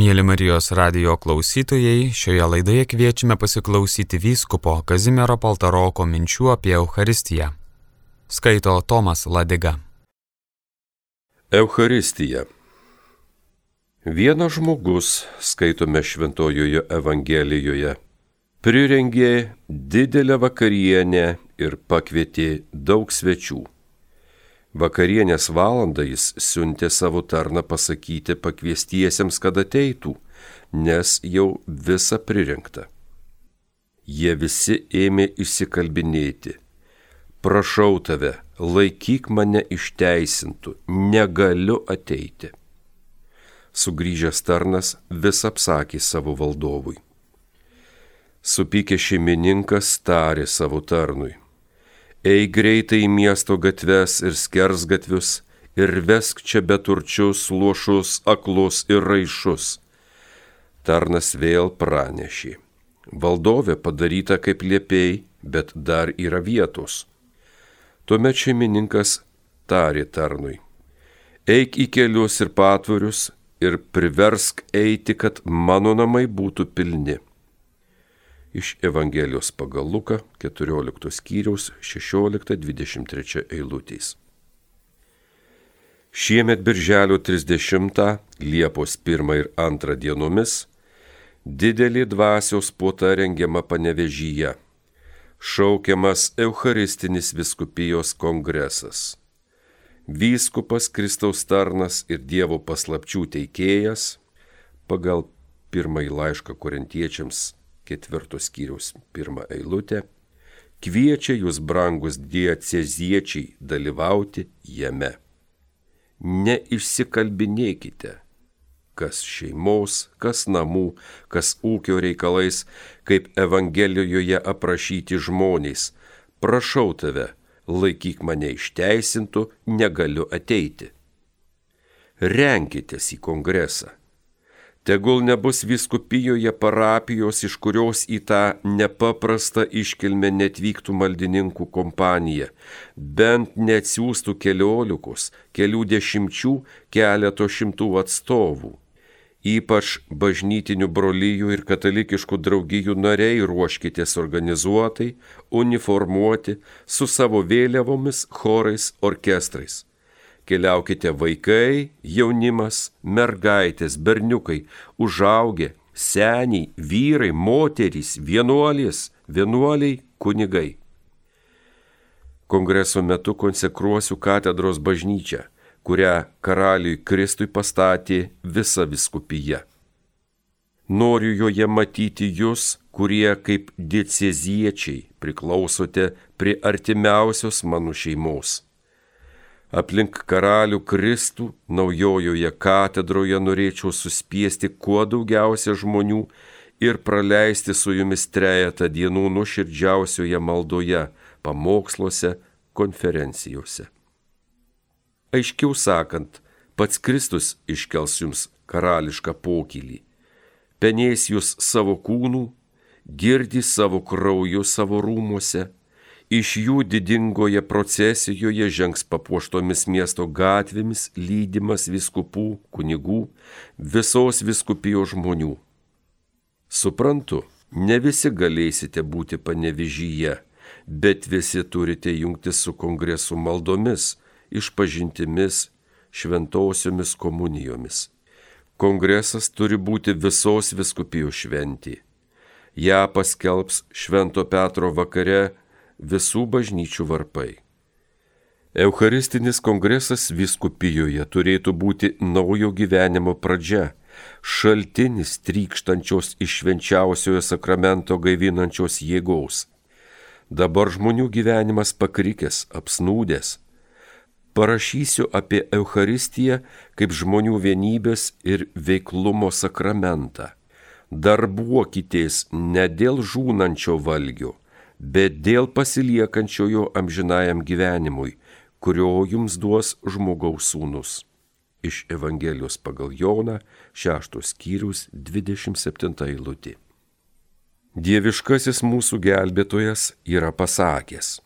Mėly Marijos radio klausytojai, šioje laidoje kviečiame pasiklausyti vyskupo Kazimiero Paltaroko minčių apie Eucharistiją. Skaito Tomas Ladiga. Eucharistija. Vienas žmogus, skaitome Šventojoje Evangelijoje, prirengė didelę vakarienę ir pakvietė daug svečių. Vakarienės valandą jis siuntė savo tarną pasakyti pakviestiesiems, kad ateitų, nes jau visa pririnkta. Jie visi ėmė išsikalbinėti. Prašau tave, laikyk mane išteisintų, negaliu ateiti. Sugryžęs tarnas vis apsakė savo valdovui. Supykė šeimininkas tarė savo tarnui Eik greitai į miesto gatves ir skers gatvius ir vesk čia beturčius, luošus, aklus ir raišus. Tarnas vėl pranešė. Valdovė padaryta kaip liepiai, bet dar yra vietos. Tuomet šeimininkas tarė tarnui. Eik į kelius ir patvarius ir priversk eiti, kad mano namai būtų pilni iš Evangelijos pagal Luką 14 skyriaus 16-23 eilutės. Šiemet birželio 30 Liepos 1 ir 2 dienomis didelį dvasios puota rengiama panevežyje, šaukiamas Eucharistinis viskupijos kongresas. Vyskupas Kristaus tarnas ir Dievo paslapčių teikėjas pagal pirmąjį laišką korintiečiams ketvirtos skyriaus pirmą eilutę, kviečia jūs brangus dieceziečiai dalyvauti jame. Neišsikalbinėkite, kas šeimos, kas namų, kas ūkio reikalais, kaip Evangelijoje aprašyti žmonės. Prašau tave, laikyk mane išteisintų, negaliu ateiti. Renkitės į kongresą Tegul nebus viskupijoje parapijos, iš kurios į tą nepaprastą iškilmę netvyktų maldininkų kompanija, bent neatsiųstų keliolikos, kelių dešimčių, keleto šimtų atstovų. Ypač bažnytinių brolyjų ir katalikiškų draugijų nariai ruoškitės organizuotai, uniformuoti, su savo vėliavomis, chorais, orkestrais Keliaukite vaikai, jaunimas, mergaitės, berniukai, užaugę, seniai, vyrai, moterys, vienuolės, vienuoliai, kunigai. Kongreso metu konsekruosiu katedros bažnyčią, kurią karaliui Kristui pastatė visa viskupija. Noriu joje matyti jūs, kurie kaip dieceziečiai priklausote prie artimiausios mano šeimos aplink karalių Kristų naujojoje katedroje norėčiau suspiesti kuo daugiausia žmonių ir praleisti su jumis trejata dienų nuoširdžiausioje maldoje, pamoksluose, konferencijose. Aiškiau sakant, pats Kristus iškels jums karališką pokylį, penės jūs savo kūnų, girdi savo krauju savo rūmuose, Iš jų didingoje procesijoje žengs papuoštomis miesto gatvėmis lydimas viskupų, kunigų, visos viskupijos žmonių. Suprantu, ne visi galėsite būti panevižyje, bet visi turite jungtis su kongresu maldomis, išpažintimis, šventosiomis komunijomis. Kongresas turi būti visos viskupijos šventė. Ja paskelbs Švento Petro vakare visų bažnyčių varpai. Eucharistinis kongresas viskupijoje turėtų būti naujo gyvenimo pradžia, šaltinis trykštančios iš švenčiausiojo sakramento gaivinančios jėgos. Dabar žmonių gyvenimas pakrikęs, apsnūdęs. Parašysiu apie Eucharistiją kaip žmonių vienybės ir veiklumo sakramentą. Darbuokitės ne dėl žūnančio valgio, bet dėl pasiliekančiojo amžinajam gyvenimui, kurio jums duos žmogaus sūnus. Iš Evangelijos pagal Joną 6 skyrius 27 eilutė. Dieviškasis mūsų gelbėtojas yra pasakęs,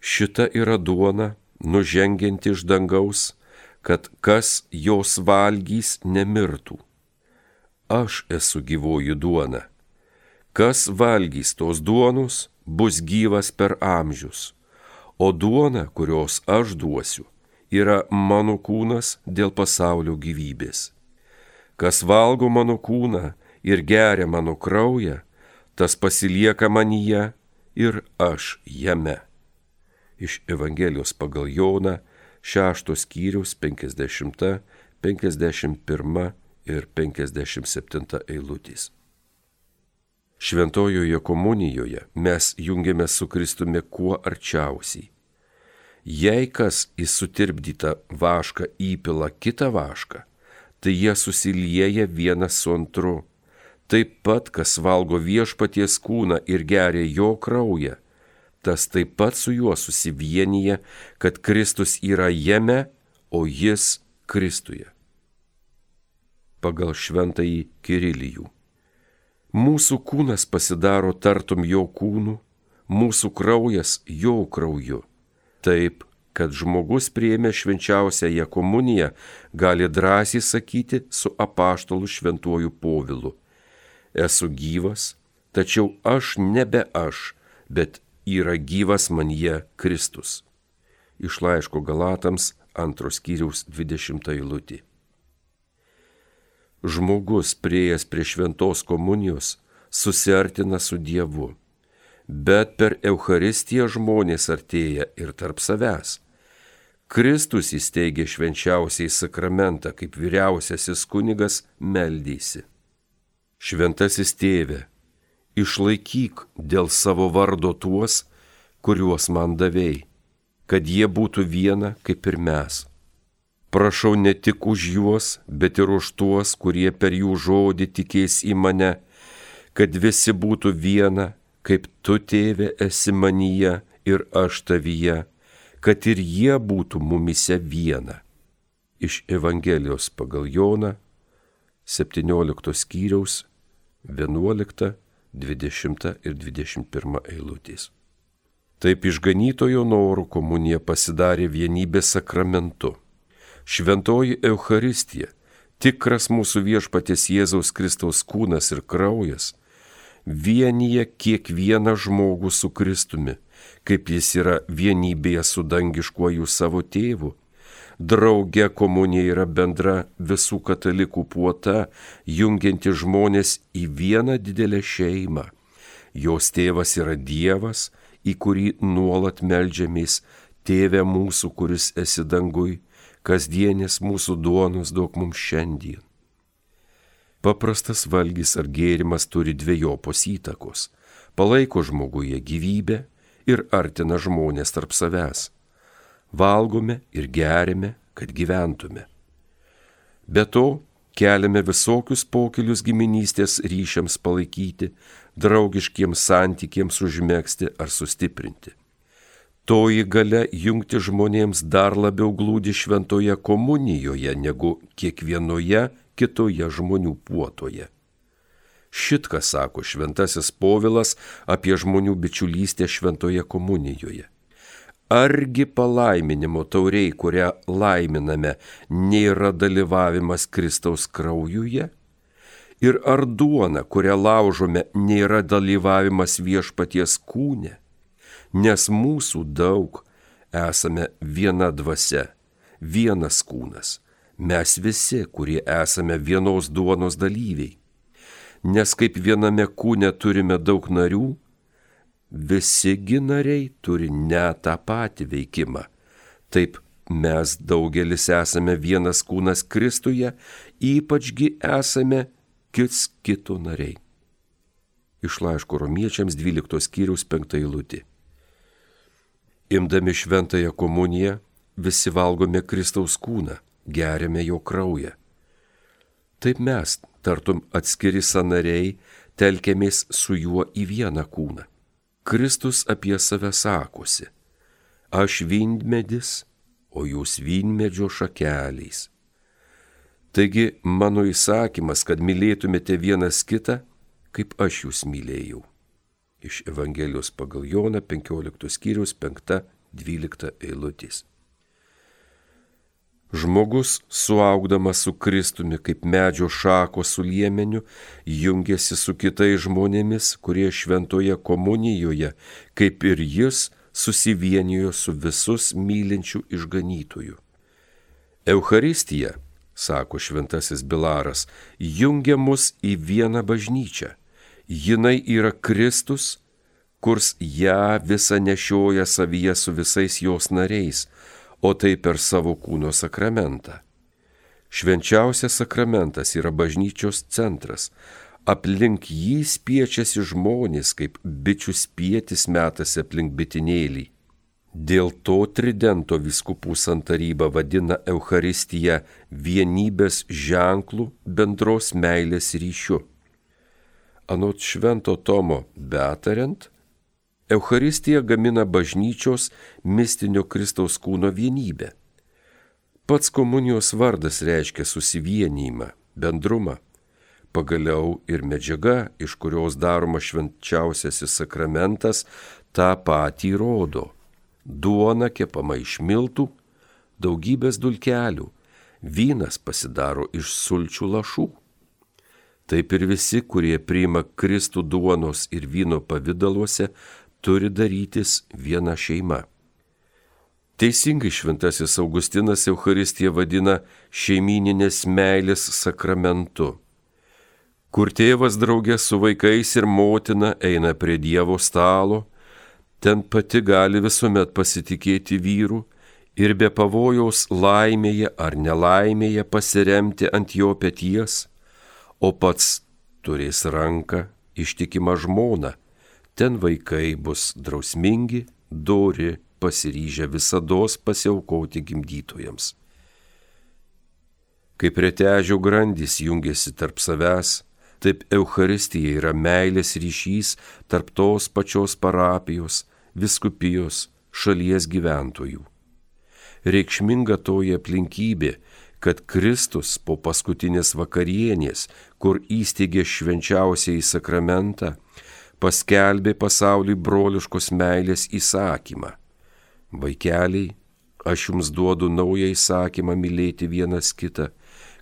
šita yra duona, nužengianti iš dangaus, kad kas jos valgys nemirtų. aš esu gyvoji duona. Kas valgys tos duonos, bus gyvas per amžius, o duona, kurios aš duosiu, yra mano kūnas dėl pasaulio gyvybės. Kas valgo mano kūną ir geria mano kraują, tas pasilieka manyje ir aš jame. Iš Evangelijos pagal Joną 6 skyrius 50, 51 ir 57 eilutės. Šventojoje komunijoje mes jungiamės su Kristumi kuo arčiausiai. Jei kas į sutirpdytą vašką įpila kitą vašką, tai jie susilieja vienas su antru. Taip pat, kas valgo viešpaties kūną ir geria jo kraują, tas taip pat su juo susivienyje, kad Kristus yra jame, o jis Kristuje. Pagal šventąjį Kirilijų. Mūsų kūnas pasidaro tartum jo kūnu, mūsų kraujas jo krauju. Taip, kad žmogus prieėmė švenčiausiąją komuniją, gali drąsiai sakyti su apaštalu šventuoju povilu. Esu gyvas, tačiau aš nebe aš, bet yra gyvas manyje Kristus. Iš laiško Galatams antros kiriaus 20 eilutė žmogus prieėjęs prie šventos komunijos susiartina su Dievu. Bet per Eucharistiją žmonės artėja ir tarp savęs. Kristus įsteigė švenčiausiai sakramentą, kaip vyriausiasis kunigas meldysi. Šventasis tėve, išlaikyk dėl savo vardo tuos, kuriuos man davėjai, kad jie būtų viena kaip ir mes Prašau ne tik už juos, bet ir už tuos, kurie per jų žodį tikės į mane, kad visi būtų viena, kaip tu, tėve, esi manyje ir aš tavyje, kad ir jie būtų mumise viena. Iš Evangelijos pagal Joną 17 skyriaus 11, 20 ir 21 eilutės. Taip išganytojo norų komunija pasidarė vienybės sakramentu Šventoji Euharistija, tikras mūsų viešpatės Jėzaus Kristaus kūnas ir kraujas, vienyje kiekvieną žmogų su Kristumi, kaip jis yra vienybėje su dangiškuoju savo tėvu. Drauge komunija yra bendra visų katalikų puota, jungianti žmonės į vieną didelę šeimą. Jos tėvas yra Dievas, į kurį nuolat melžiamės, tėve mūsų, kuris esi dangui, kasdienis mūsų duonos duok mums šiandien. Paprastas valgys ar gėrimas turi dviejopos įtakos - palaiko žmoguje gyvybę ir artina žmonės tarp savęs. Valgome ir gerime, kad gyventume. Be to, keliame visokius pokelius giminystės ryšiams palaikyti, draugiškiems santykiams užmėgsti ar sustiprinti. Toji gale jungti žmonėms dar labiau glūdi šventoje komunijoje negu kiekvienoje kitoje žmonių puotoje. Šitką sako šventasis povilas apie žmonių bičiulystę šventoje komunijoje. Argi palaiminimo tauriai, kurią laiminame, nėra dalyvavimas Kristaus kraujuje? Ir ar duona, kurią laužome, nėra dalyvavimas viešpaties kūne? Nes mūsų daug esame viena dvasia, vienas kūnas, mes visi, kurie esame vienos duonos dalyviai. Nes kaip viename kūne turime daug narių, visi ginariai turi ne tą patį veikimą. Taip mes daugelis esame vienas kūnas Kristuje, ypačgi esame kits kito nariai. Iš laiško romiečiams 12 skyriaus 5 eilutė. Imdami šventąją komuniją, visi valgome Kristaus kūną, geriame jo kraują. Taip mes, tartum atskiri sanariai, telkėmės su juo į vieną kūną. Kristus apie save sakosi, aš vynmedis, o jūs vynmedžio šakeliais. Taigi mano įsakymas, kad mylėtumėte vienas kitą, kaip aš jūs mylėjau iš Evangelijos pagal Joną 15 skyrius 5-12 eilutės. Žmogus, suaugdamas su Kristumi kaip medžio šako su liemeniu, jungiasi su kitais žmonėmis, kurie šventoje komunijoje, kaip ir jis, susivienijo su visus mylinčių išganytojų. Euharistija, sako šventasis Bilaras, jungia mus į vieną bažnyčią. Jinai yra Kristus, kurs ją visą nešioja savyje su visais jos nariais, o tai per savo kūno sakramentą. Švenčiausias sakramentas yra bažnyčios centras, aplink jį spiečiasi žmonės, kaip bičių spietis metasi aplink bitinėlį. Dėl to tridento viskupų santaryba vadina Euharistiją vienybės ženklų bendros meilės ryšiu. Anot švento Tomo betariant, Euharistija gamina bažnyčios mistinio Kristaus kūno vienybę. Pats komunijos vardas reiškia susivienijimą, bendrumą pagaliau ir medžiaga, iš kurios daroma švenčiausiasis sakramentas, tą patį rodo. Duona kepama iš miltų, daugybės dulkelių, vynas pasidaro iš sulčių lašų. Taip ir visi, kurie priima Kristų duonos ir vyno pavydaluose, turi darytis viena šeima. Teisingai šventasis Augustinas Euharistiją vadina šeimininės meilės sakramentu kur tėvas draugė su vaikais ir motina eina prie Dievo stalo, ten pati gali visuomet pasitikėti vyru ir be pavojaus laimėje ar nelaimėje pasiremti ant jo pėties, o pats turės ranką ištikimą žmoną, ten vaikai bus drausmingi, dori, pasiryžę visada pasiaukoti gimdytojams. Kaip retežio grandys jungiasi tarp savęs, Taip Euharistija yra meilės ryšys tarp tos pačios parapijos, viskupijos, šalies gyventojų. Reikšminga toji aplinkybė, kad Kristus po paskutinės vakarienės, kur įsteigė švenčiausiai sakramentą, paskelbė pasauliui broliškos meilės įsakymą. Vaikeliai, aš jums duodu naują įsakymą mylėti vienas kitą,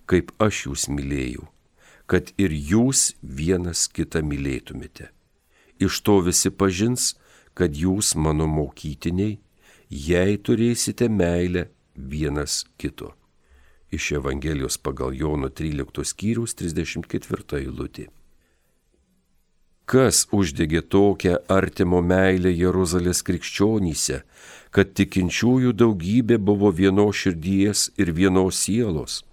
kaip aš jūs mylėjau kad ir jūs vienas kitą mylėtumėte. Iš to visi pažins, kad jūs mano mokytiniai, jei turėsite meilę vienas kito. Iš Evangelijos pagal Jono 13 skyrius 34 eilutė. Kas uždegė tokią artimo meilę Jeruzalės krikščionyse, kad tikinčiųjų daugybė buvo vienos širdies ir vienos sielos?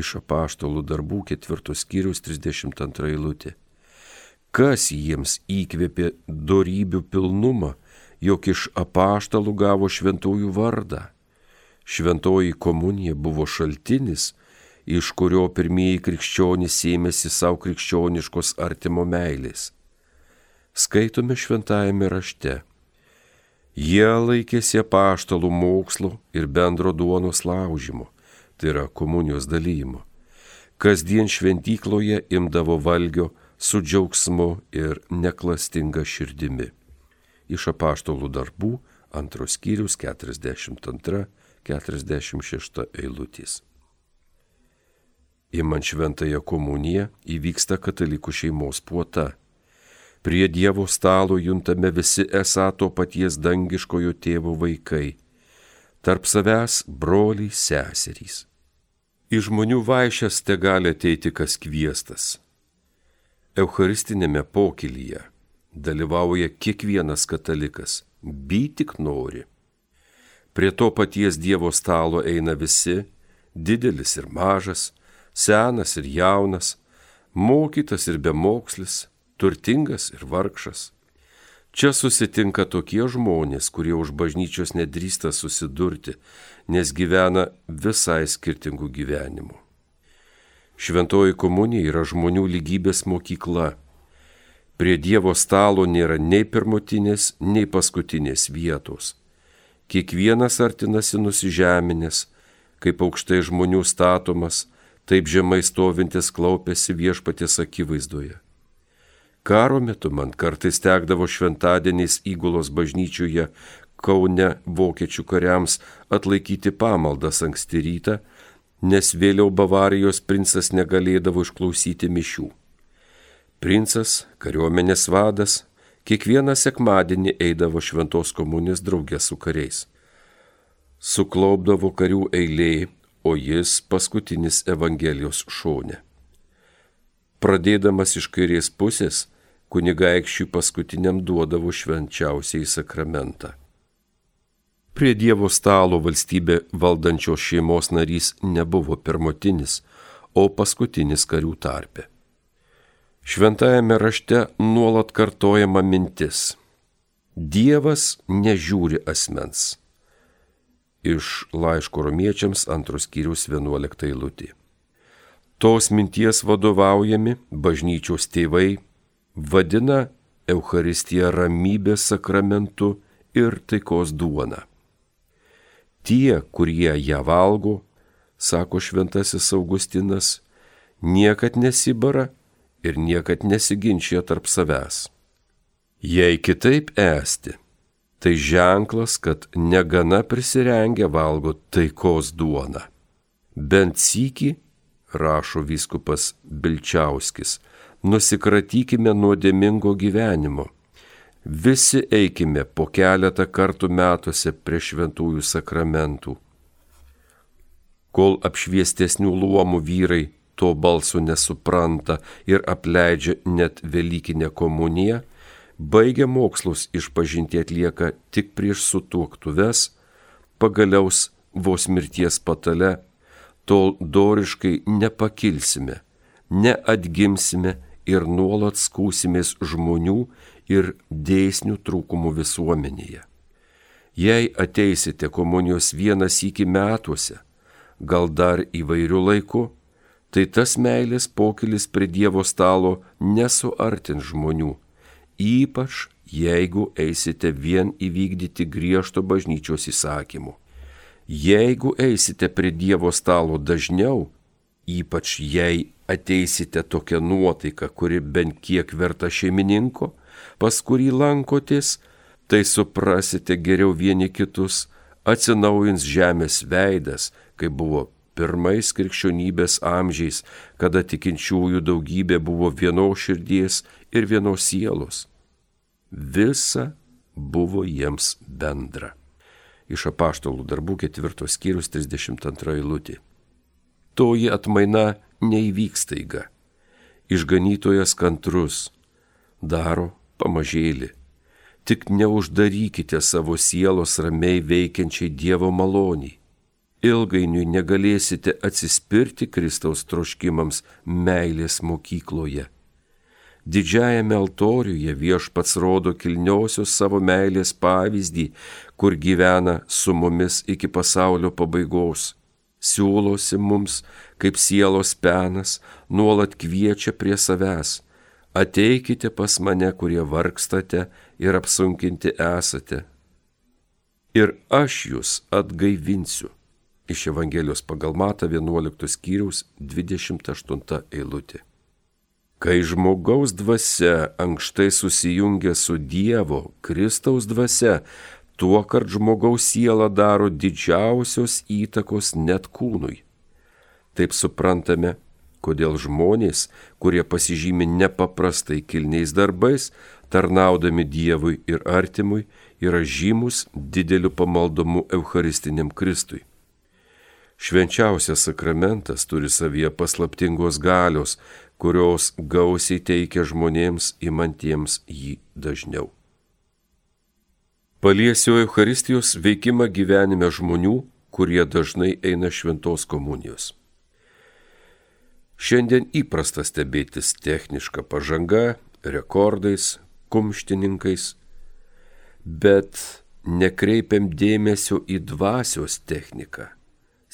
iš apaštalų darbų ketvirtos skyrius 32 eilutė. Kas jiems įkvėpė darybių pilnumą, jog iš apaštalų gavo šventųjų vardą. Šventoji komunija buvo šaltinis, iš kurio pirmieji krikščionys ėmėsi savo krikščioniškos artimo meilės. Skaitome šventajame rašte. Jie laikėsi apaštalų mokslo ir bendro duonos laužimo tai yra komunijos dalymo. Kasdien šventykloje imdavo valgio su džiaugsmu ir neklastinga širdimi. Iš apaštalų darbų antros skyrius 42-46 eilutės. Įman šventąją komuniją įvyksta katalikų šeimos puota. Prie Dievo stalo juntame visi esą to paties dangiškojo tėvo vaikai tarp savęs broliai seserys. Į žmonių vaišęs te gali ateiti kas kviestas. Eucharistinėme pokylyje dalyvauja kiekvienas katalikas, by tik nori. Prie to paties Dievo stalo eina visi, didelis ir mažas, senas ir jaunas, mokytas ir bemokslis, turtingas ir vargšas Čia susitinka tokie žmonės, kurie už bažnyčios nedrįsta susidurti, nes gyvena visai skirtingų gyvenimų. Šventoji komunija yra žmonių lygybės mokykla. Prie Dievo stalo nėra nei pirmutinės, nei paskutinės vietos. Kiekvienas artinasi nusižeminės, kaip aukštai žmonių statomas, taip žemai stovintis klaupėsi viešpatės akivaizdoje. Karo metu man kartais tekdavo šventadieniais įgulos bažnyčioje Kaune vokiečių kariams atlaikyti pamaldas anksti rytą, nes vėliau Bavarijos princas negalėdavo išklausyti mišių. Princas, kariuomenės vadas, kiekvieną sekmadienį eidavo šventos komunės draugė su kariais. Suklaupdavo karių eilė, o jis paskutinis Evangelijos šone. Pradėdamas iš kairės pusės, kunigaikščiui paskutiniam duodavo švenčiausiai sakramentą. Prie Dievo stalo valstybė valdančios šeimos narys nebuvo pirmotinis, o paskutinis karių tarpe. Šventajame rašte nuolat kartojama mintis. Dievas nežiūri asmens. Iš laiško romiečiams antros kiriaus 11 eilutė. Tos minties vadovaujami bažnyčios tėvai vadina Eucharistiją ramybės sakramentu ir taikos duona. Tie, kurie ją valgo, sako šventasis Augustinas, niekad nesibara ir niekad nesiginčia tarp savęs. Jei kitaip esti, tai ženklas, kad negana prisirengę valgo taikos duoną. Bent sykį, rašo vyskupas Bilčiauskis, nusikratykime nuodėmingo gyvenimo. Visi eikime po keletą kartų metuose prie šventųjų sakramentų. Kol apšviestesnių luomų vyrai to balso nesupranta ir apleidžia net Velykinę komuniją, baigia mokslus išpažinti atlieka tik prieš sutuoktuves, pagaliaus vos mirties patale, tol doriškai nepakilsime, neatgimsime ir nuolat skūsimės žmonių ir dėsnių trūkumų visuomenėje. Jei ateisite komunijos vienas iki metuose, gal dar įvairių laikų, tai tas meilės pokylis prie Dievo stalo nesuartins žmonių, ypač jeigu eisite vien įvykdyti griežto bažnyčios įsakymų. Jeigu eisite prie Dievo stalo dažniau, ypač jei ateisite tokią nuotaiką, kuri bent kiek verta šeimininko, pas kurį lankotės, tai suprasite geriau vieni kitus, atsinaujins žemės veidas, kai buvo pirmais krikščionybės amžiais, kada tikinčiųjų daugybė buvo vienos širdies ir vienos sielos. Visa buvo jiems bendra. Iš apaštalų darbų ketvirtos skyrius 32 eilutė. Toji atmaina neįvyks taiga. Išganytojas kantrus, daro pamažėlį. Tik neuždarykite savo sielos ramiai veikiančiai Dievo maloniai ilgainiui negalėsite atsispirti Kristaus troškimams meilės mokykloje. Didžiajame altoriuje viešpats rodo kilniosios savo meilės pavyzdį, kur gyvena su mumis iki pasaulio pabaigos. Siūlosi mums, kaip sielos penas, nuolat kviečia prie savęs. Ateikite pas mane, kurie vargstate ir apsunkinti esate. Ir aš jūs atgaivinsiu iš Evangelijos pagal Mata 11 skyriaus 28 eilutė. Kai žmogaus dvasia ankštai susijungia su Dievo, Kristaus dvasia, tuo kart žmogaus siela daro didžiausios įtakos net kūnui. Taip suprantame, kodėl žmonės, kurie pasižymi nepaprastai kilniais darbais, tarnaudami Dievui ir artimui, yra žymus dideliu pamaldomu Eucharistiniam Kristui. Švenčiausias sakramentas turi savyje paslaptingos galios, kurios gausiai teikia žmonėms įmantiems jį dažniau. Paliesiu Eucharistijos veikimą gyvenime žmonių, kurie dažnai eina šventos komunijos. Šiandien įprasta stebėtis techniška pažanga, rekordais, kumštininkais, bet nekreipiam dėmesio į dvasios techniką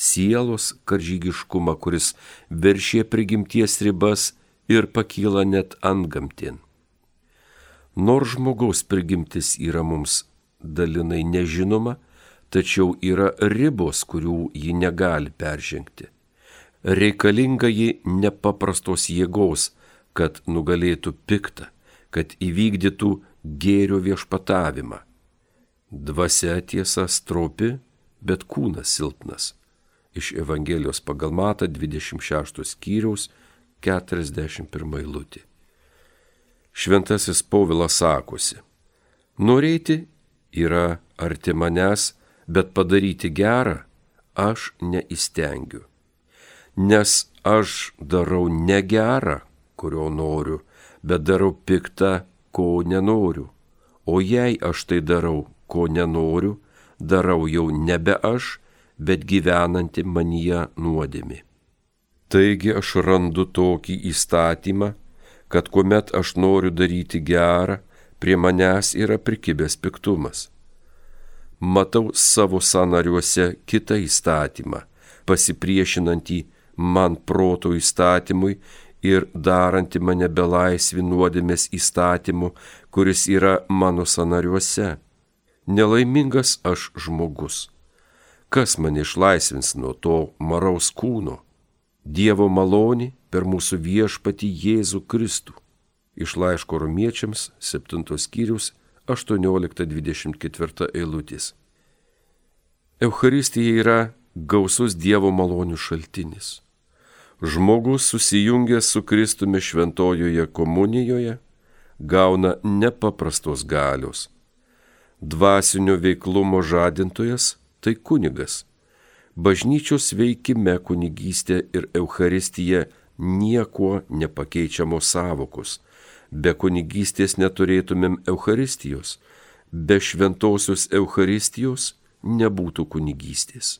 sielos karžygiškumą, kuris viršė prigimties ribas ir pakyla net ant gamtin. Nors žmogaus prigimtis yra mums dalinai nežinoma, tačiau yra ribos, kurių ji negali peržengti. Reikalinga ji nepaprastos jėgos, kad nugalėtų piktą, kad įvykdytų gėrio viešpatavimą. Dvasia tiesa stropi, bet kūnas silpnas. Iš Evangelijos pagal Mata 26 skyriaus 41 eilutė. Šventasis Povilas sakosi, norėti yra arti manęs, bet padaryti gerą aš neįstengiu. Nes aš darau ne gerą, kurio noriu, bet darau piktą, ko nenoriu. O jei aš tai darau, ko nenoriu, darau jau nebe aš, bet gyvenanti manyje nuodėmi. Taigi aš randu tokį įstatymą, kad kuomet aš noriu daryti gerą, prie manęs yra prikibęs piktumas. Matau savo sanariuose kitą įstatymą, pasipriešinantį man proto įstatymui ir darantį mane belaisvi nuodėmės įstatymu, kuris yra mano sanariuose. Nelaimingas aš žmogus. Kas mane išlaisvins nuo to maraus kūno? Dievo malonį per mūsų viešpati Jėzų Kristų. Iš laiško romiečiams 7 skyrius 18-24 eilutės. Eucharistija yra gausus Dievo malonių šaltinis. Žmogus susijungęs su Kristumi šventojoje komunijoje gauna nepaprastos galios. Dvasinio veiklumo žadintojas tai kunigas. Bažnyčios veikime kunigystė ir Euharistija niekuo nepakeičiamos savokos. Be kunigystės neturėtumėm Euharistijos, be šventosios Euharistijos nebūtų kunigystės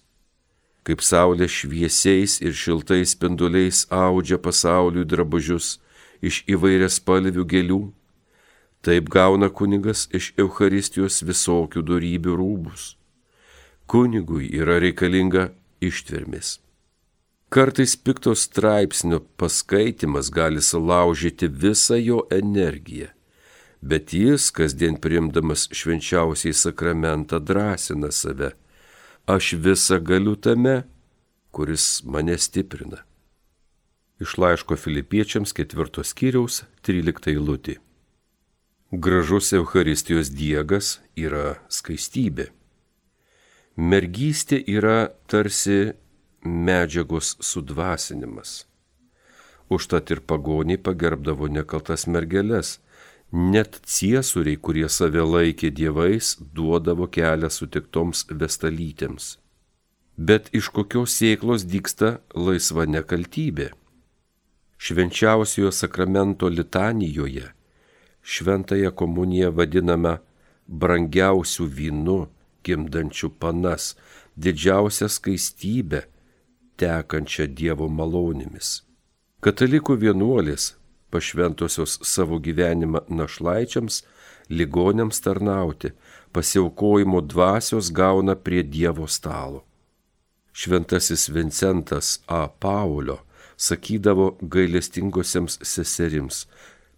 kaip saulė šviesiais ir šiltais spinduliais audžia pasauliui drabužius iš įvairias spalvių gėlių, taip gauna kunigas iš Euharistijos visokių darybių rūbus. Kunigui yra reikalinga ištvermės. Kartais pikto straipsnio paskaitimas gali sulaužyti visą jo energiją, bet jis kasdien priimdamas švenčiausiai sakramentą drąsina save aš visą galiu tame, kuris mane stiprina. Iš laiško filipiečiams ketvirtos skyriaus 13 eilutė. Gražus Euharistijos diegas yra skaistybė. Mergystė yra tarsi medžiagos sudvasinimas. Užtat ir pagoniai pagerbdavo nekaltas mergelės, Net ciesuriai, kurie save laikė dievais, duodavo kelią sutiktoms vestalytėms. Bet iš kokios sėklos dyksta laisva nekaltybė? Švenčiausiojo sakramento litanijoje šventąją komuniją vadiname brangiausių vynų, gimdančių panas, didžiausią skaistybę, tekančią Dievo malonėmis. Katalikų vienuolis pašventusios savo gyvenimą našlaičiams, ligonėms tarnauti, pasiaukojimo dvasios gauna prie Dievo stalo. Šventasis Vincentas A. Paulio sakydavo gailestingosiems seserims,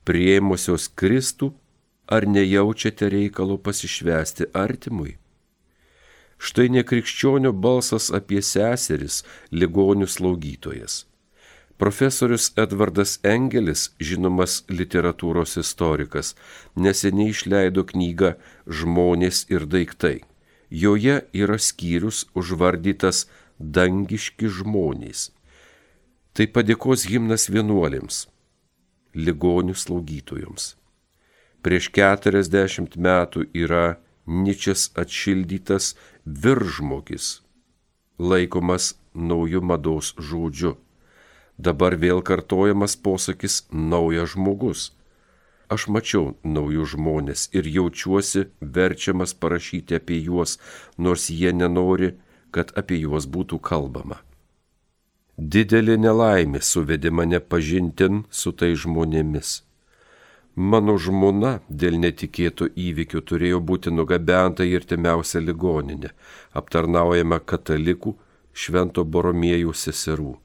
prieimusios Kristų, ar nejaučiate reikalo pasišvesti artimui? Štai nekrikščionio balsas apie seseris, ligonių slaugytojas. Profesorius Edvardas Engelis, žinomas literatūros istorikas, neseniai išleido knygą Žmonės ir daiktai. Joje yra skyrius užvardytas dangiški žmonės. Tai padėkos himnas vienuolėms, ligonių slaugytojams. Prieš keturiasdešimt metų yra Ničias atšildytas viržmogis, laikomas naujų mados žodžiu Dabar vėl kartojamas posakis naujas žmogus. Aš mačiau naujus žmonės ir jaučiuosi verčiamas parašyti apie juos, nors jie nenori, kad apie juos būtų kalbama. Didelė nelaimė suvedė mane pažintin su tai žmonėmis. Mano žmona dėl netikėtų įvykių turėjo būti nugabenta į artimiausią ligoninę, aptarnaujama katalikų švento boromėjų seserų.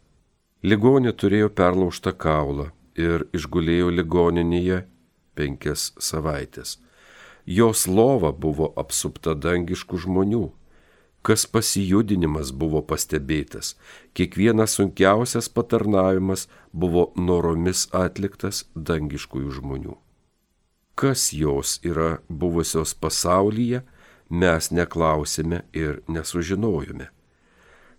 Ligonė turėjo perlaužtą kaulą ir išgulėjo ligoninėje penkias savaitės. Jos lova buvo apsupta dangiškų žmonių. Kas pasijudinimas buvo pastebėtas, kiekvienas sunkiausias patarnavimas buvo noromis atliktas dangiškųjų žmonių. Kas jos yra buvusios pasaulyje, mes neklausime ir nesužinojome.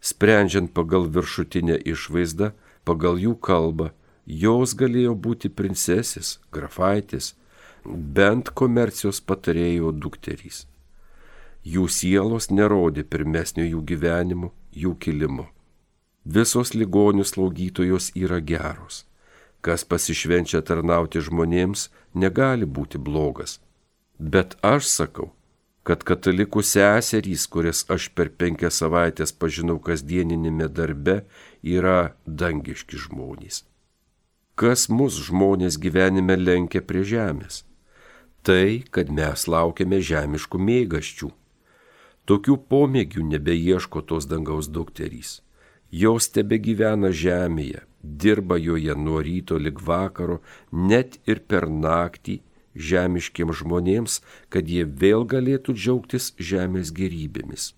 Sprendžiant pagal viršutinę išvaizdą, pagal jų kalbą, jos galėjo būti princesės, grafaitės, bent komercijos patarėjo dukterys. Jų sielos nerodė pirmesnio jų gyvenimo, jų kilimo. Visos ligonių slaugytojos yra geros. Kas pasišvenčia tarnauti žmonėms, negali būti blogas. Bet aš sakau, kad katalikų seserys, kurias aš per penkias savaitės pažinau kasdieninėme darbe, yra dangiški žmonės. Kas mus žmonės gyvenime lenkia prie žemės? Tai, kad mes laukiame žemiškų mėgaščių. Tokių pomėgių nebeieško tos dangaus dukterys. Jos tebe gyvena žemėje, dirba joje nuo ryto lig vakaro, net ir per naktį žemiškiams žmonėms, kad jie vėl galėtų džiaugtis žemės gerybėmis.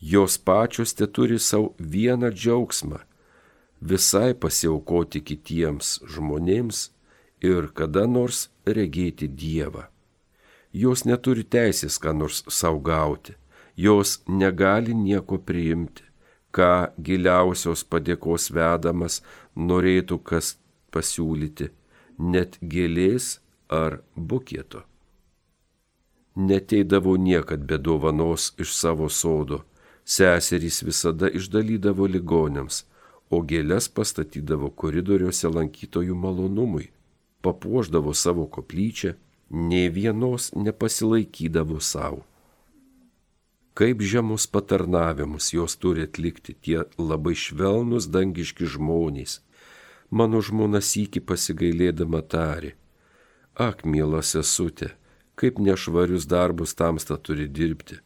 Jos pačios te turi savo vieną džiaugsmą - visai pasiaukoti kitiems žmonėms ir kada nors regėti Dievą. Jos neturi teisės ką nors saugauti, jos negali nieko priimti, ką giliausios padėkos vedamas norėtų kas pasiūlyti, net gėlės ar bukieto. Neteidavo niekad be dovanos iš savo sodo, seserys visada išdalydavo ligonėms, o gėlės pastatydavo koridoriuose lankytojų malonumui, papuoždavo savo koplyčią, ne vienos nepasilaikydavo savo. Kaip žemus patarnavimus jos turi atlikti tie labai švelnus dangiški žmonės, mano žmona sykį pasigailėdama tarė Ak, miela sesutė, kaip nešvarius darbus tamsta turi dirbti.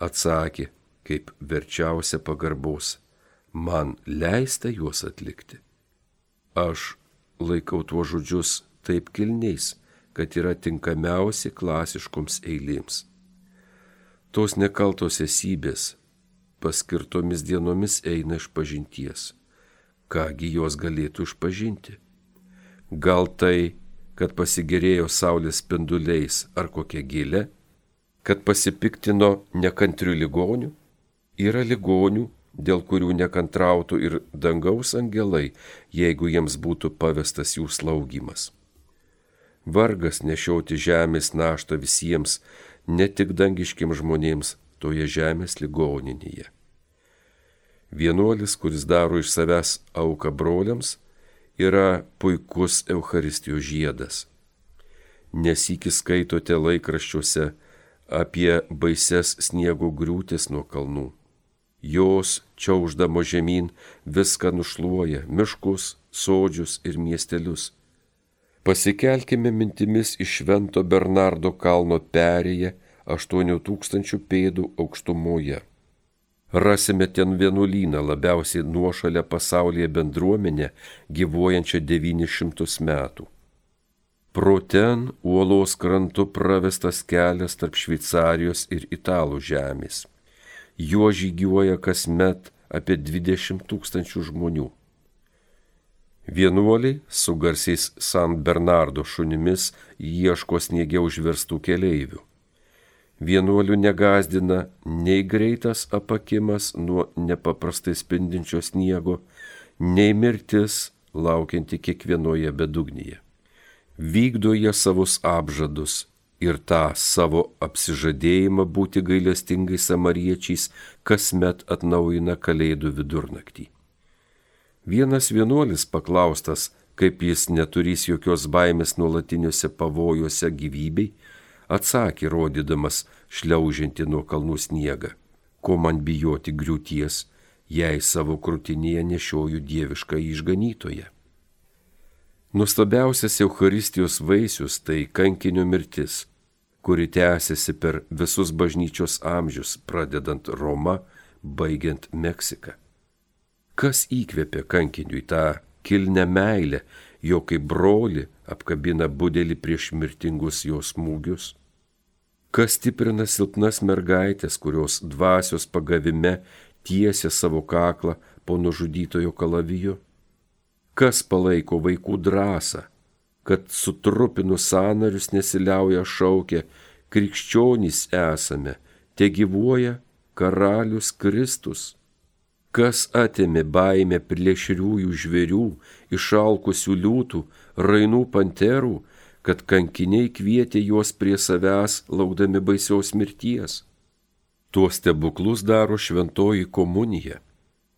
Atsakė, kaip verčiausia pagarbos, man leista juos atlikti. Aš laikau tuos žodžius taip kilniais, kad yra tinkamiausi klasiškoms eilėms. Tos nekaltos esybės paskirtomis dienomis eina iš pažinties. Kągi jos galėtų išpažinti? Gal tai kad pasigėrėjo saulės spinduliais ar kokia gilė, kad pasipiktino nekantrių ligonių, yra ligonių, dėl kurių nekantrautų ir dangaus angelai, jeigu jiems būtų pavestas jų slaugimas. Vargas nešiauti žemės naštą visiems, ne tik dangiškiam žmonėms toje žemės ligoninėje. Vienuolis, kuris daro iš savęs auką broliams, yra puikus Euharistijos žiedas. Nesikis skaitote laikraščiuose apie baises sniego griūtis nuo kalnų. Jos, čiauždamo žemyn, viską nušluoja - miškus, sodžius ir miestelius. Pasikelkime mintimis iš Švento Bernardo kalno perėje 8000 pėdų aukštumoje rasime ten vienuolyną labiausiai nuošalę pasaulyje bendruomenę gyvuojančią 900 metų. Pro ten uolos krantu pravestas kelias tarp Šveicarijos ir Italų žemės. Juo žygiuoja kasmet apie 20 tūkstančių žmonių. Vienuoliai su garsiais San Bernardo šunimis ieško sniegia užverstų keleivių vienuolių negazdina nei greitas apakimas nuo nepaprastai spindinčio sniego, nei mirtis laukianti kiekvienoje bedugnyje. Vykdo jie savus apžadus ir tą savo apsižadėjimą būti gailestingais samariečiais kasmet atnaujina kalėdų vidurnaktį. Vienas vienuolis paklaustas, kaip jis neturys jokios baimės nuolatiniuose pavojuose gyvybei, atsakė, rodydamas šliaužianti nuo kalnų sniegą, ko man bijoti griūties, jei savo krūtinėje nešioju dievišką išganytoje. Nustabiausias Eucharistijos vaisius tai kankinio mirtis, kuri tęsiasi per visus bažnyčios amžius, pradedant Roma, baigiant Meksiką. Kas įkvėpė kankiniui tą kilnę meilę, jo kaip broli apkabina budelį prieš mirtingus jos smūgius? Kas stiprina silpnas mergaitės, kurios dvasios pagavime tiesia savo kaklą po nužudytojo kalavijo? Kas palaiko vaikų drąsą, kad sutrupinus sanarius nesiliauja šaukia, krikščionys esame, te gyvuoja karalius Kristus. Kas atėmė baimę plėšriųjų žvėrių, išalkusių liūtų, rainų panterų, kad kankiniai kvietė juos prie savęs, laukdami baisiaus mirties. Tuos stebuklus daro šventoji komunija,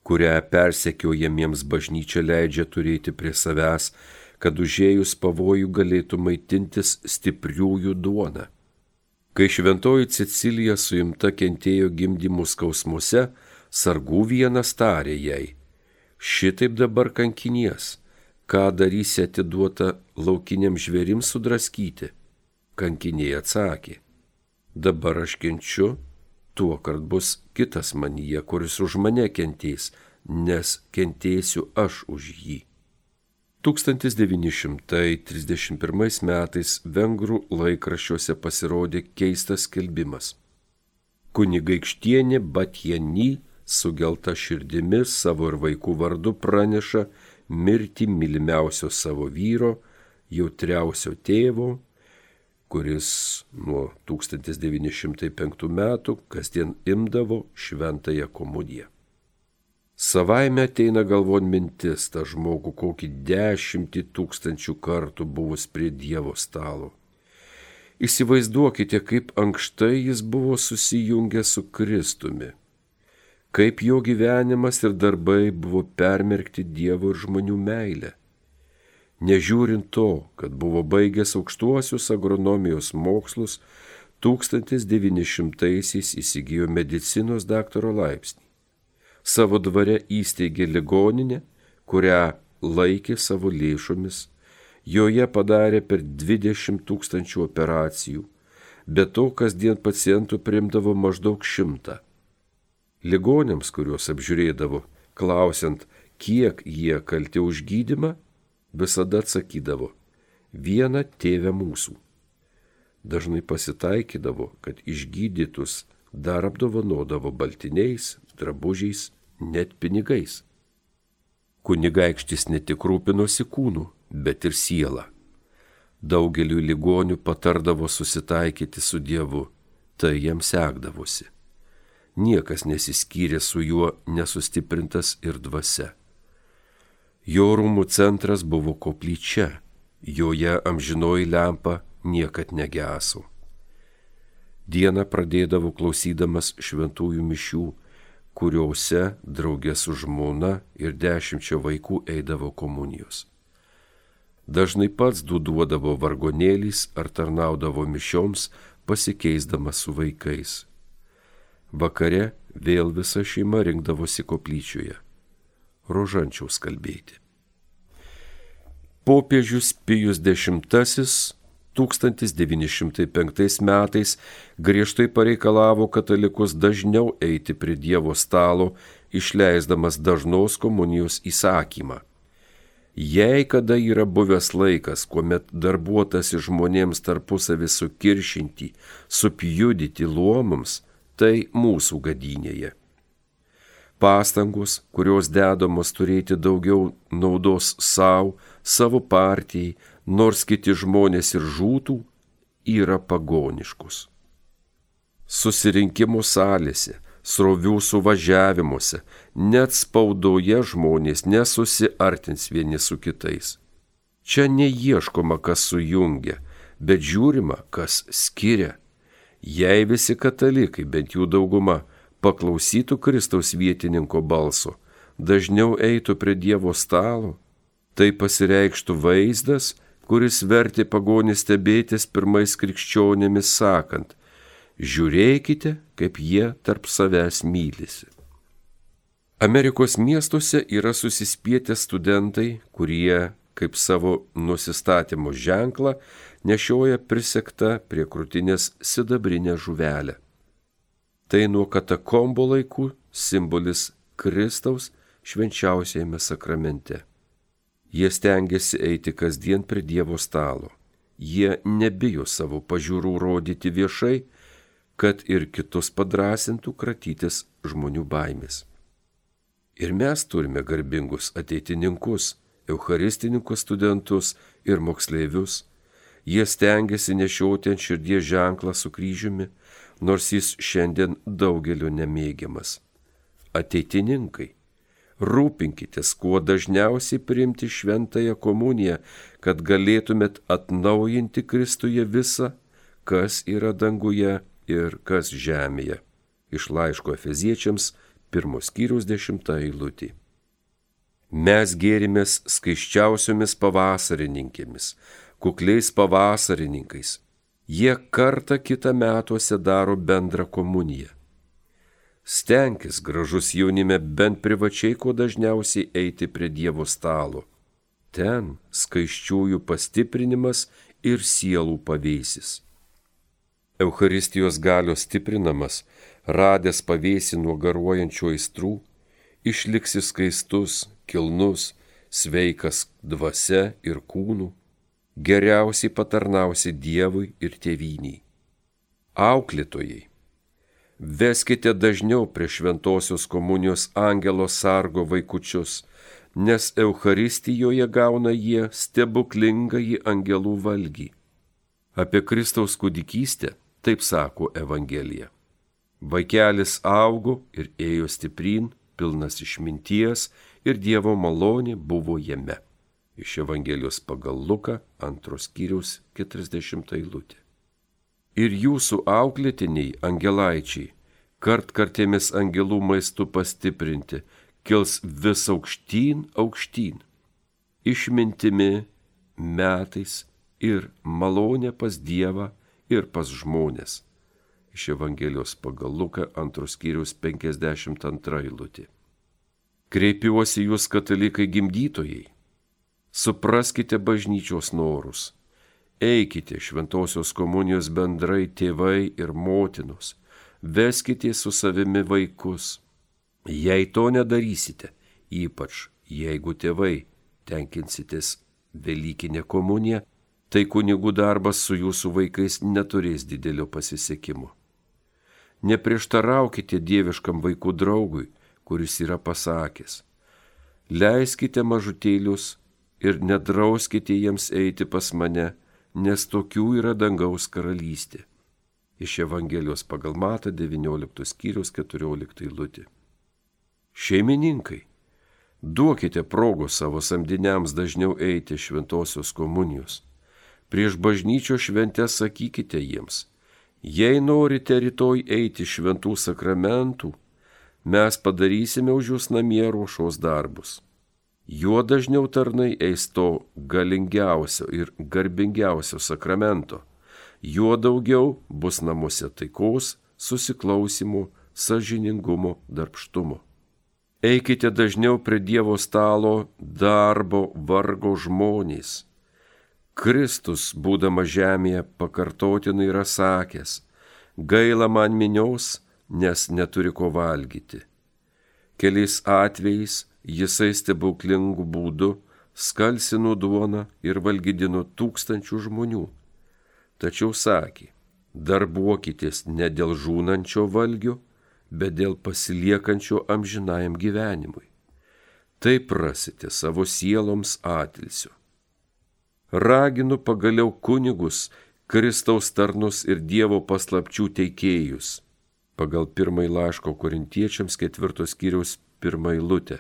kurią persekiojamiems bažnyčia leidžia turėti prie savęs, kad užėjus pavojų galėtų maitintis stipriųjų duona. Kai šventoji Cecilija suimta kentėjo gimdymų skausmuose, sargų vienas tarė jai, šitaip dabar kankinies ką darysi atiduota laukiniam žvėrims sudraskyti? Kankiniai atsakė, dabar aš kenčiu, tuo kart bus kitas manyje, kuris už mane kentės, nes kentėsiu aš už jį. 1931 metais vengrų laikraščiuose pasirodė keistas skelbimas. Kunigaikštienė Batjeny sugelta širdimi savo ir vaikų vardu praneša, mirti mylimiausio savo vyro, jautriausio tėvo, kuris nuo 1905 metų kasdien imdavo šventąją komuniją. Savaime ateina galvon mintis tą žmogų kokį dešimtį tūkstančių kartų buvus prie Dievo stalo. Įsivaizduokite, kaip ankštai jis buvo susijungęs su Kristumi kaip jo gyvenimas ir darbai buvo permerkti Dievo ir žmonių meilę. Nežiūrint to, kad buvo baigęs aukštuosius agronomijos mokslus, 1900-aisiais įsigijo medicinos daktaro laipsnį. Savo dvare įsteigė ligoninę, kurią laikė savo lėšomis, joje padarė per 20 tūkstančių operacijų, be to kasdien pacientų primdavo maždaug šimtą ligonėms, kuriuos apžiūrėdavo, klausiant, kiek jie kalti už gydimą, visada atsakydavo - vieną tėvę mūsų. Dažnai pasitaikydavo, kad išgydytus dar apdovanodavo baltiniais, drabužiais, net pinigais. Kunigaikštis ne tik rūpinosi kūnu, bet ir siela. Daugeliu ligonių patardavo susitaikyti su Dievu, tai jiems sekdavosi niekas nesiskyrė su juo nesustiprintas ir dvasia. Jo rūmų centras buvo koplyčia, joje amžinoji lempa niekad negeso. Dieną pradėdavo klausydamas šventųjų mišių, kuriuose draugė su žmona ir dešimčia vaikų eidavo komunijos. Dažnai pats duduodavo vargonėlys ar tarnaudavo mišioms, pasikeisdamas su vaikais. Vakare vėl visa šeima rinkdavosi koplyčioje. Rožančiaus kalbėti. Popiežius Pijus X 1905 metais griežtai pareikalavo katalikus dažniau eiti prie Dievo stalo, išleisdamas dažnos komunijos įsakymą. Jei kada yra buvęs laikas, kuomet darbuotasi žmonėms tarpusavį sukiršinti, supjudyti luomams, tai mūsų gadynėje. Pastangos, kurios dedamos turėti daugiau naudos savo, savo partijai, nors kiti žmonės ir žūtų, yra pagoniškus. Susirinkimų salėse, srovių suvažiavimuose, net spaudoje žmonės nesusiartins vieni su kitais. Čia neieškoma, kas sujungia, bet žiūrima, kas skiria Jei visi katalikai, bent jų dauguma, paklausytų Kristaus vietininko balso, dažniau eitų prie Dievo stalo, tai pasireikštų vaizdas, kuris vertė pagonį stebėtis pirmais krikščionėmis sakant, žiūrėkite, kaip jie tarp savęs mylisi. Amerikos miestuose yra susispietę studentai, kurie, kaip savo nusistatymo ženklą, nešioja prisekta prie krūtinės sidabrinę žuvelę. Tai nuo katakombo laikų simbolis Kristaus švenčiausiajame sakramente. Jie stengiasi eiti kasdien prie Dievo stalo. Jie nebijo savo pažiūrų rodyti viešai, kad ir kitus padrasintų kratytis žmonių baimės. Ir mes turime garbingus ateitininkus, eucharistininkus studentus ir moksleivius, Jie stengiasi nešioti ant širdies ženklą su kryžiumi, nors jis šiandien daugelio nemėgiamas. Ateitininkai, rūpinkitės kuo dažniausiai priimti šventąją komuniją, kad galėtumėt atnaujinti Kristuje visą, kas yra danguje ir kas žemėje. Iš laiško Efeziečiams pirmos skyrius dešimtą eilutį. Mes gėrimės skaiščiausiomis pavasarininkėmis, kukliais pavasarininkais. Jie kartą kitą metuose daro bendrą komuniją. Stenkis gražus jaunime bent privačiai kuo dažniausiai eiti prie Dievo stalo. Ten skaiščiųjų pastiprinimas ir sielų pavėsis. Eucharistijos galios stiprinamas, radęs pavėsi nuo garuojančių aistrų, išliksi skaistus, kilnus, sveikas dvasia ir kūnu, geriausiai patarnausi Dievui ir tėviniai. Auklėtojai, veskite dažniau prie šventosios komunijos angelo sargo vaikučius, nes Eucharistijoje gauna jie stebuklingąjį angelų valgį. Apie Kristaus kūdikystę taip sako Evangelija. Vaikelis augo ir ėjo stipryn, pilnas išminties ir Dievo malonė buvo jame iš Evangelijos pagal Luką antros kiriaus 40 eilutė. Ir jūsų auklėtiniai angelaičiai, kart kartėmis angelų maistu pastiprinti, kils vis aukštyn, aukštyn, išmintimi, metais ir malonė pas Dievą ir pas žmonės. Iš Evangelijos pagal Luką antros kiriaus 52 eilutė. Kreipiuosi jūs katalikai gimdytojai supraskite bažnyčios norus. Eikite šventosios komunijos bendrai tėvai ir motinos, veskite su savimi vaikus. Jei to nedarysite, ypač jeigu tėvai tenkinsitės Velykinė komunija, tai kunigų darbas su jūsų vaikais neturės didelio pasisekimo. Neprieštaraukite dieviškam vaikų draugui, kuris yra pasakęs. Leiskite mažutėlius ir nedrauskite jiems eiti pas mane, nes tokių yra dangaus karalystė. Iš Evangelijos pagal Mata 19 skyrius 14 eilutė. Šeimininkai, duokite progos savo samdiniams dažniau eiti šventosios komunijos. Prieš bažnyčio šventę sakykite jiems, jei norite rytoj eiti šventų sakramentų, mes padarysime už jūs namie ruošos darbus juo dažniau tarnai eis to galingiausio ir garbingiausio sakramento, juo daugiau bus namuose taikos, susiklausimų, sažiningumo, darbštumo. Eikite dažniau prie Dievo stalo darbo, vargo žmonės. Kristus, būdama žemėje, pakartotinai yra sakęs, gaila man minios, nes neturi ko valgyti. Keliais atvejais jisai stebuklingų būdų skalsino duoną ir valgydino tūkstančių žmonių. Tačiau sakė, darbuokitės ne dėl žūnančio valgio, bet dėl pasiliekančio amžinajam gyvenimui. Taip rasite savo sieloms atilsio. Raginu pagaliau kunigus, Kristaus tarnus ir Dievo paslapčių teikėjus. Pagal pirmąjį laiško korintiečiams ketvirtos kiriaus pirmąjį lūtę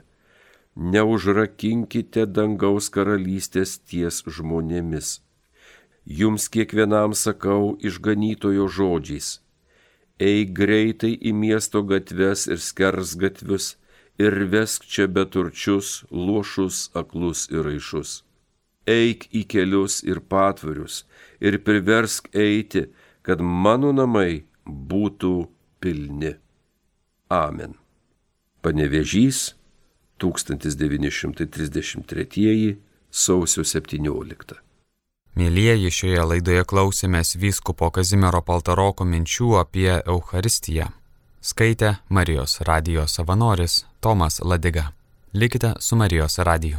neužrakinkite dangaus karalystės ties žmonėmis. Jums kiekvienam sakau išganytojo žodžiais. Eik greitai į miesto gatves ir skers gatvius ir vesk čia beturčius, luošus, aklus ir raišus. Eik į kelius ir patvarius ir priversk eiti, kad mano namai būtų pilni. Amen. Panevežys 1933 sausio 17. Mėlyjeji, šioje laidoje klausėmės vyskupo Kazimiero Paltaroko minčių apie Eucharistiją. Skaitė Marijos radijos savanoris Tomas Ladiga. Likite su Marijos radiju.